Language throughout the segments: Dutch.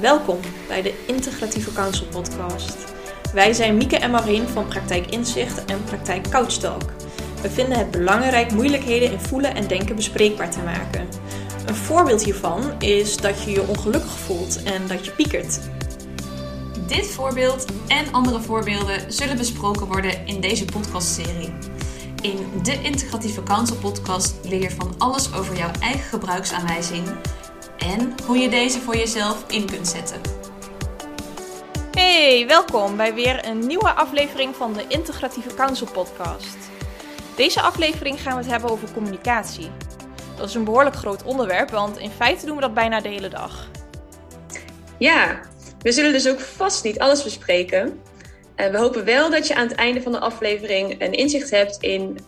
Welkom bij de Integratieve Counsel podcast. Wij zijn Mieke en Marien van Praktijk Inzicht en Praktijk Couchtalk. We vinden het belangrijk moeilijkheden in voelen en denken bespreekbaar te maken. Een voorbeeld hiervan is dat je je ongelukkig voelt en dat je piekert. Dit voorbeeld en andere voorbeelden zullen besproken worden in deze podcastserie. In de Integratieve Counsel podcast leer je van alles over jouw eigen gebruiksaanwijzing en hoe je deze voor jezelf in kunt zetten. Hey, welkom bij weer een nieuwe aflevering van de Integratieve Counsel podcast. Deze aflevering gaan we het hebben over communicatie. Dat is een behoorlijk groot onderwerp, want in feite doen we dat bijna de hele dag. Ja, we zullen dus ook vast niet alles bespreken. Uh, we hopen wel dat je aan het einde van de aflevering een inzicht hebt in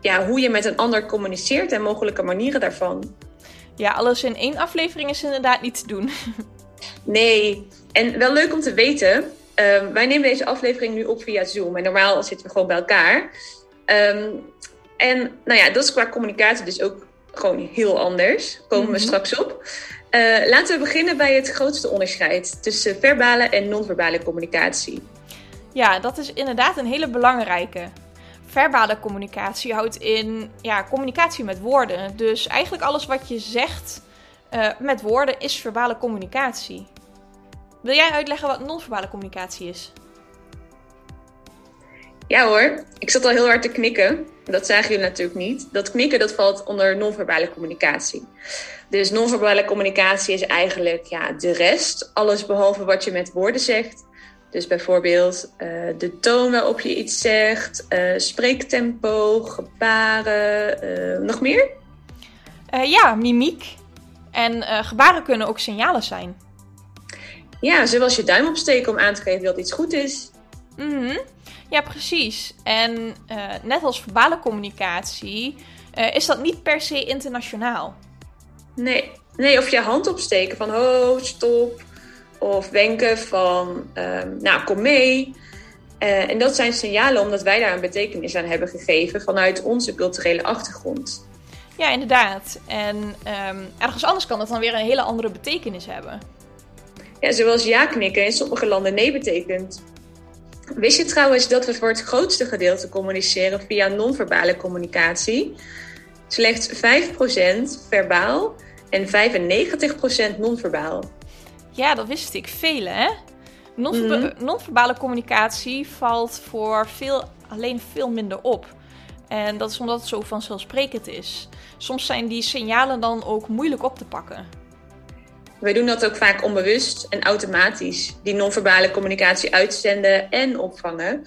ja, hoe je met een ander communiceert en mogelijke manieren daarvan. Ja, alles in één aflevering is inderdaad niet te doen. Nee, en wel leuk om te weten. Uh, wij nemen deze aflevering nu op via Zoom. En normaal zitten we gewoon bij elkaar. Um, en nou ja, dat is qua communicatie dus ook gewoon heel anders. Komen we mm -hmm. straks op. Uh, laten we beginnen bij het grootste onderscheid tussen verbale en non-verbale communicatie. Ja, dat is inderdaad een hele belangrijke. Verbale communicatie houdt in ja, communicatie met woorden. Dus eigenlijk alles wat je zegt uh, met woorden is verbale communicatie. Wil jij uitleggen wat non-verbale communicatie is? Ja hoor, ik zat al heel hard te knikken. Dat zagen jullie natuurlijk niet. Dat knikken dat valt onder non-verbale communicatie. Dus non-verbale communicatie is eigenlijk ja, de rest. Alles behalve wat je met woorden zegt. Dus bijvoorbeeld uh, de toon waarop je iets zegt, uh, spreektempo, gebaren, uh, nog meer? ja, mimiek. En gebaren kunnen ook signalen zijn. Ja, zoals je duim opsteken om aan te geven dat iets goed is. Mm -hmm. Ja, precies. En net als verbale communicatie is dat niet per se internationaal. Nee. nee, of je hand opsteken van ho, stop, of wenken van, um, nou, kom mee. Uh, en dat zijn signalen omdat wij daar een betekenis aan hebben gegeven vanuit onze culturele achtergrond. Ja, inderdaad. En um, ergens anders kan dat dan weer een hele andere betekenis hebben. Ja, zoals ja knikken in sommige landen nee betekent. Wist je trouwens dat we voor het grootste gedeelte communiceren via non-verbale communicatie? Slechts 5% verbaal en 95% non-verbaal. Ja, dat wist ik. Vele, hè? Mm -hmm. non-verbale communicatie valt voor veel, alleen veel minder op. En dat is omdat het zo vanzelfsprekend is. Soms zijn die signalen dan ook moeilijk op te pakken. Wij doen dat ook vaak onbewust en automatisch. Die non-verbale communicatie uitzenden en opvangen.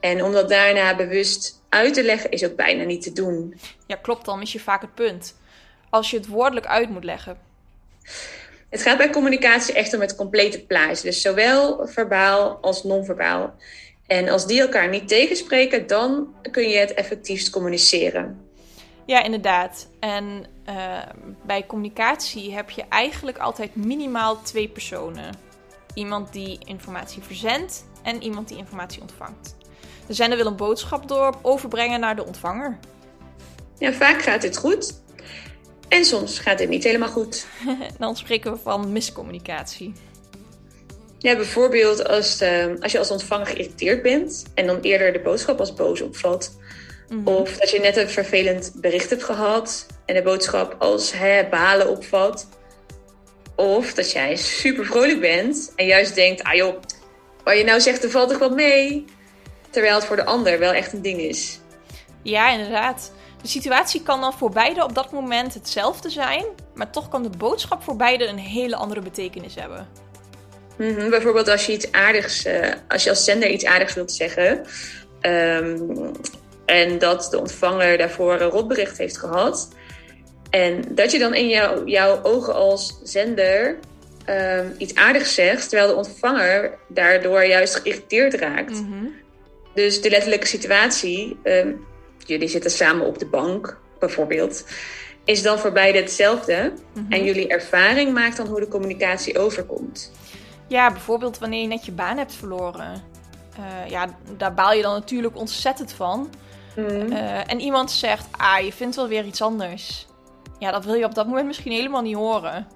En om dat daarna bewust uit te leggen is ook bijna niet te doen. Ja, klopt. Dan mis je vaak het punt. Als je het woordelijk uit moet leggen. Het gaat bij communicatie echt om het complete plaatje. Dus zowel verbaal als non-verbaal. En als die elkaar niet tegenspreken, dan kun je het effectiefst communiceren. Ja, inderdaad. En uh, bij communicatie heb je eigenlijk altijd minimaal twee personen. Iemand die informatie verzendt en iemand die informatie ontvangt. De zender wil een boodschap door overbrengen naar de ontvanger. Ja, vaak gaat dit goed. En soms gaat dit niet helemaal goed. Dan spreken we van miscommunicatie. Ja, bijvoorbeeld als, de, als je als ontvanger geïrriteerd bent en dan eerder de boodschap als boos opvat. Mm -hmm. Of dat je net een vervelend bericht hebt gehad en de boodschap als hè, balen opvat. Of dat jij super vrolijk bent en juist denkt, ah joh, wat je nou zegt, er valt toch wel mee. Terwijl het voor de ander wel echt een ding is. Ja, inderdaad. De situatie kan dan voor beide op dat moment hetzelfde zijn, maar toch kan de boodschap voor beide een hele andere betekenis hebben. Mm -hmm, bijvoorbeeld als je iets aardigs, uh, als je als zender iets aardigs wilt zeggen, um, en dat de ontvanger daarvoor een rotbericht heeft gehad, en dat je dan in jou, jouw ogen als zender um, iets aardigs zegt, terwijl de ontvanger daardoor juist geïrriteerd raakt. Mm -hmm. Dus de letterlijke situatie um, jullie zitten samen op de bank, bijvoorbeeld, is dan voor beide hetzelfde. Mm -hmm. En jullie ervaring maakt dan hoe de communicatie overkomt. Ja, bijvoorbeeld wanneer je net je baan hebt verloren. Uh, ja, daar baal je dan natuurlijk ontzettend van. Mm. Uh, en iemand zegt, ah, je vindt wel weer iets anders. Ja, dat wil je op dat moment misschien helemaal niet horen.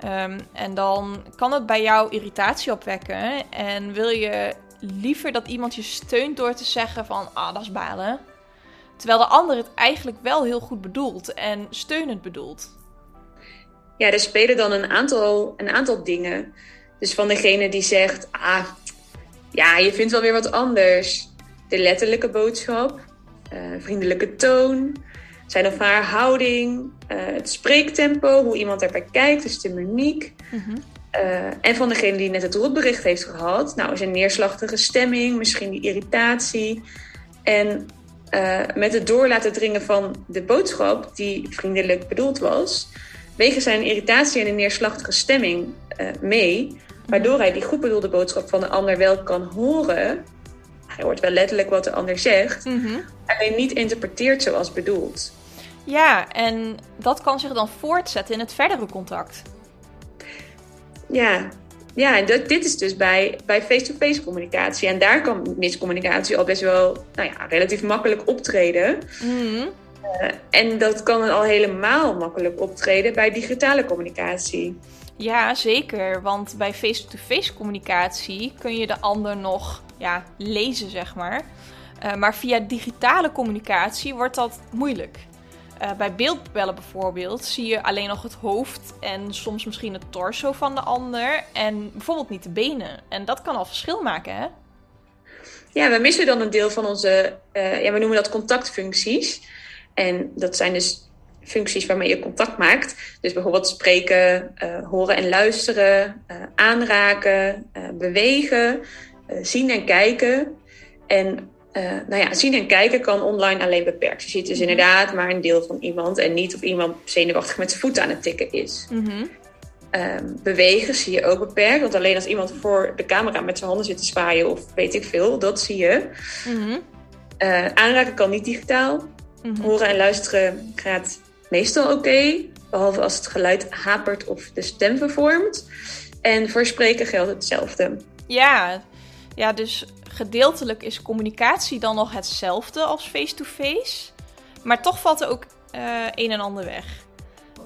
Ehm, en dan kan het bij jou irritatie opwekken. En wil je liever dat iemand je steunt door te zeggen van, ah, dat is balen. Terwijl de ander het eigenlijk wel heel goed bedoelt en steunend bedoelt. Ja, er spelen dan een aantal, een aantal dingen. Dus van degene die zegt, ah, ja, je vindt wel weer wat anders. De letterlijke boodschap, uh, vriendelijke toon, zijn of haar houding, uh, het spreektempo, hoe iemand erbij kijkt, dus de mimiek. Mm en van degene die net het rotbericht heeft gehad, nou, is een neerslachtige stemming, misschien die irritatie. En uh, met het door laten dringen van de boodschap, die vriendelijk bedoeld was, wegen zijn irritatie en een neerslachtige stemming mee. Waardoor hij die goed bedoelde boodschap van de ander wel kan horen. Hij hoort wel letterlijk wat de ander zegt, mm alleen niet interpreteert zoals bedoeld. Ja, en dat kan zich dan voortzetten in het verdere contact. Ja, ja en dat, dit is dus bij, bij face-to-face communicatie. En daar kan miscommunicatie al best wel nou ja, relatief makkelijk optreden. Mm en dat kan al helemaal makkelijk optreden bij digitale communicatie. Ja, zeker. Want bij face-to-face communicatie kun je de ander nog ja, lezen, zeg maar. Uh, maar via digitale communicatie wordt dat moeilijk. Uh, bij beeldbellen bijvoorbeeld zie je alleen nog het hoofd en soms misschien het torso van de ander en bijvoorbeeld niet de benen. En dat kan al verschil maken, hè? Ja, we missen dan een deel van onze, uh, ja, we noemen dat contactfuncties. En dat zijn dus functies waarmee je contact maakt. Dus bijvoorbeeld spreken, uh, horen en luisteren, aanraken, bewegen, zien en kijken. En nou ja, zien en kijken kan online alleen beperkt. Je ziet dus mhm. inderdaad maar een deel van iemand en niet of iemand zenuwachtig met zijn voeten aan het tikken is. Mm bewegen zie je ook beperkt. Want alleen als iemand voor de camera met zijn handen zit te zwaaien of weet ik veel, dat zie je. Mm aanraken kan niet digitaal. Mhm. Horen en luisteren gaat meestal oké, behalve als het geluid hapert of de stem vervormt. En voor spreken geldt hetzelfde. Ja, ja dus gedeeltelijk is communicatie dan nog hetzelfde als face-to-face. maar toch valt er ook uh, een en ander weg.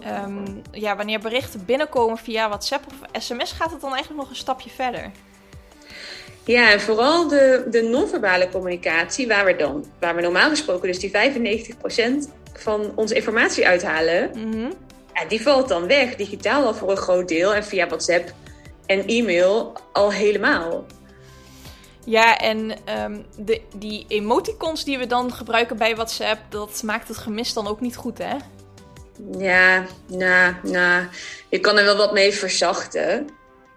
Ehm, ja, wanneer berichten binnenkomen via WhatsApp of sms gaat het dan eigenlijk nog een stapje verder. Ja, en vooral de, de non-verbale communicatie, waar we dan, waar we normaal gesproken dus die 95% van onze informatie uithalen, mhm. ja, die valt dan weg. Digitaal al voor een groot deel en via WhatsApp en e-mail al helemaal. Ja, en um, de, die emoticons die we dan gebruiken bij WhatsApp, dat maakt het gemis dan ook niet goed, hè? Ja, nou, nou, je kan er wel wat mee verzachten.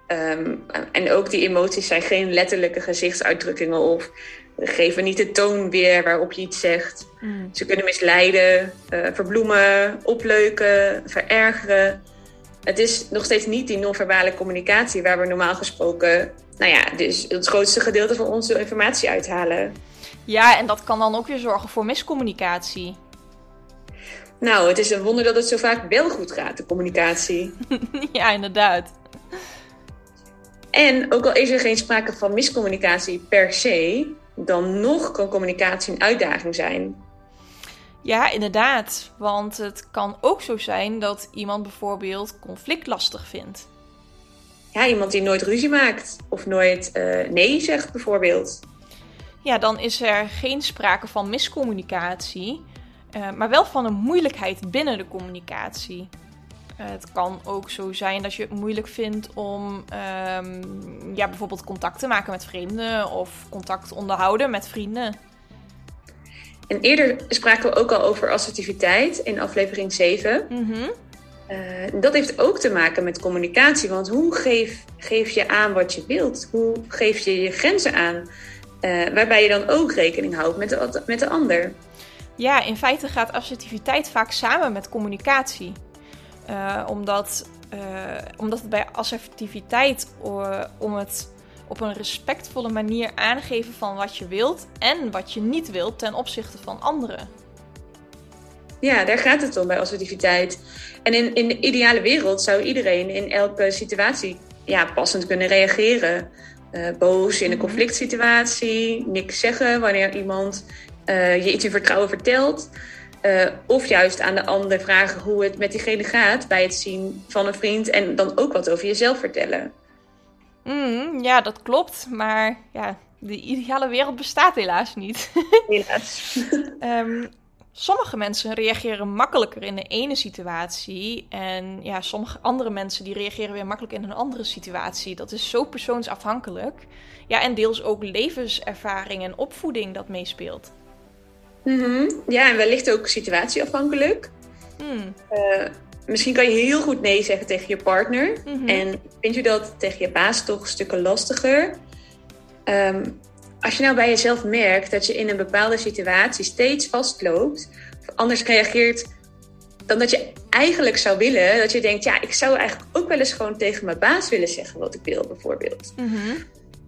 Um, en ook die emoties zijn geen letterlijke gezichtsuitdrukkingen of geven niet de toon weer waarop je iets zegt. Mm. Ze kunnen misleiden, uh, verbloemen, opleuken, verergeren. Het is nog steeds niet die non-verbale communicatie waar we normaal gesproken, nou ja, dus het grootste gedeelte van onze informatie uithalen. Ja, en dat kan dan ook weer zorgen voor miscommunicatie. Nou, het is een wonder dat het zo vaak wel goed gaat, de communicatie. ja, inderdaad. En ook al is er geen sprake van miscommunicatie per se, dan nog kan communicatie een uitdaging zijn. Ja, inderdaad. Want het kan ook zo zijn dat iemand bijvoorbeeld conflict lastig vindt. Ja, iemand die nooit ruzie maakt of nooit uh, nee zegt bijvoorbeeld. Ja, dan is er geen sprake van miscommunicatie, uh, maar wel van een moeilijkheid binnen de communicatie. Uh, het kan ook zo zijn dat je het moeilijk vindt om um, ja, bijvoorbeeld contact te maken met vrienden of contact onderhouden met vrienden. En eerder spraken we ook al over assertiviteit in aflevering 7. Mm -hmm. uh, dat heeft ook te maken met communicatie. Want hoe geef, geef je aan wat je wilt? Hoe geef je je grenzen aan? Uh, waarbij je dan ook rekening houdt met de, met de ander. Ja, in feite gaat assertiviteit vaak samen met communicatie. Uh, omdat, omdat het bij assertiviteit om het op een respectvolle manier aangeven van wat je wilt en wat je niet wilt ten opzichte van anderen. Ja, daar gaat het om bij assertiviteit. En in, in de ideale wereld zou iedereen in elke situatie ja, passend kunnen reageren. boos in een mhm. conflict situatie, niks zeggen wanneer iemand je iets in vertrouwen vertelt. Uh, of juist aan de ander vragen hoe het met diegene gaat bij het zien van een vriend en dan ook wat over jezelf vertellen. Mm, ja, dat klopt. Maar ja, de ideale wereld bestaat helaas niet. Helaas. um, sommige mensen reageren makkelijker in de ene situatie. En ja, sommige andere mensen die reageren weer makkelijk in een andere situatie. Dat is zo persoonsafhankelijk. Ja, en deels ook levenservaring en opvoeding dat meespeelt. Mm Ja, en wellicht ook situatieafhankelijk. Mm. Uh, misschien kan je heel goed nee zeggen tegen je partner. Mhm. En vind je dat tegen je baas toch stukken lastiger? Um, als je nou bij jezelf merkt dat je in een bepaalde situatie steeds vastloopt, of anders reageert dan dat je eigenlijk zou willen, dat je denkt, ja, ik zou eigenlijk ook wel eens gewoon tegen mijn baas willen zeggen wat ik wil, bijvoorbeeld. Mhm.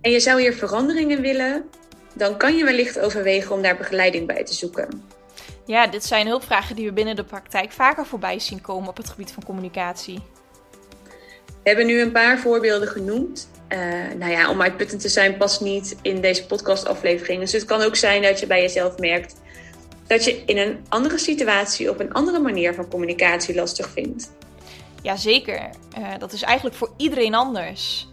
En je zou hier veranderingen willen, dan kan je wellicht overwegen om daar begeleiding bij te zoeken. Ja, dit zijn hulpvragen die we binnen de praktijk vaker voorbij zien komen op het gebied van communicatie. We hebben nu een paar voorbeelden genoemd. Uh, nou ja, om uitputtend te zijn past niet in deze podcastaflevering. Dus het kan ook zijn dat je bij jezelf merkt dat je in een andere situatie op een andere manier van communicatie lastig vindt. Jazeker, uh, dat is eigenlijk voor iedereen anders.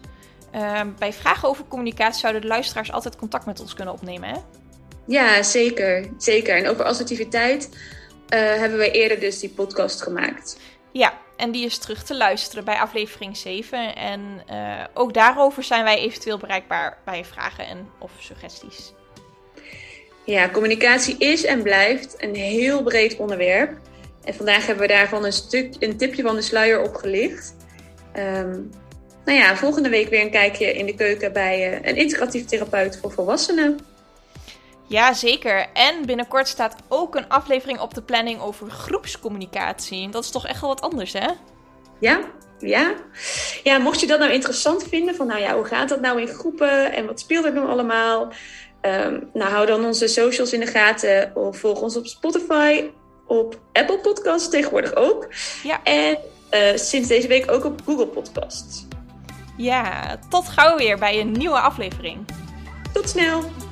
Uh, bij vragen over communicatie zouden de luisteraars altijd contact met ons kunnen opnemen, hè? Ja, zeker. zeker. En over assertiviteit hebben we eerder dus die podcast gemaakt. Ja, en die is terug te luisteren bij aflevering 7. En uh, ook daarover zijn wij eventueel bereikbaar bij vragen en of suggesties. Ja, communicatie is en blijft een heel breed onderwerp. En vandaag hebben we daarvan een, stuk, een tipje van de sluier opgelicht. Um, nou ja, volgende week weer een kijkje in de keuken bij uh, een integratief therapeut voor volwassenen. Ja, zeker. En binnenkort staat ook een aflevering op de planning over groepscommunicatie. Dat is toch echt wel wat anders, hè? Ja, ja. Ja, mocht je dat nou interessant vinden, van nou ja, hoe gaat dat nou in groepen en wat speelt er nou allemaal? Um, nou, hou dan onze socials in de gaten of volg ons op Spotify, op Apple Podcasts tegenwoordig ook. Ja. En uh, sinds deze week ook op Google Podcasts. Ja, tot gauw weer bij een nieuwe aflevering. Tot snel!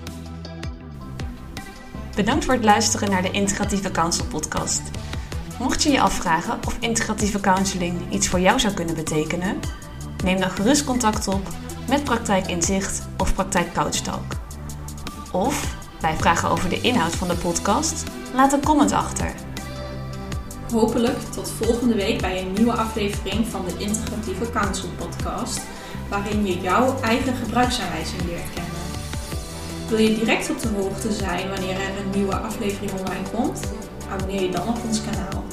Bedankt voor het luisteren naar de Integratieve Counsel podcast. Mocht je je afvragen of integratieve counseling iets voor jou zou kunnen betekenen, neem dan gerust contact op met Praktijk Inzicht of Praktijk Couchtalk. Of bij vragen over de inhoud van de podcast, laat een comment achter. Hopelijk tot volgende week bij een nieuwe aflevering van de Integratieve Counsel podcast, waarin je jouw eigen gebruiksaanwijzing leert kennen. Wil je direct op de hoogte zijn wanneer er een nieuwe aflevering online komt? Abonneer je dan op ons kanaal.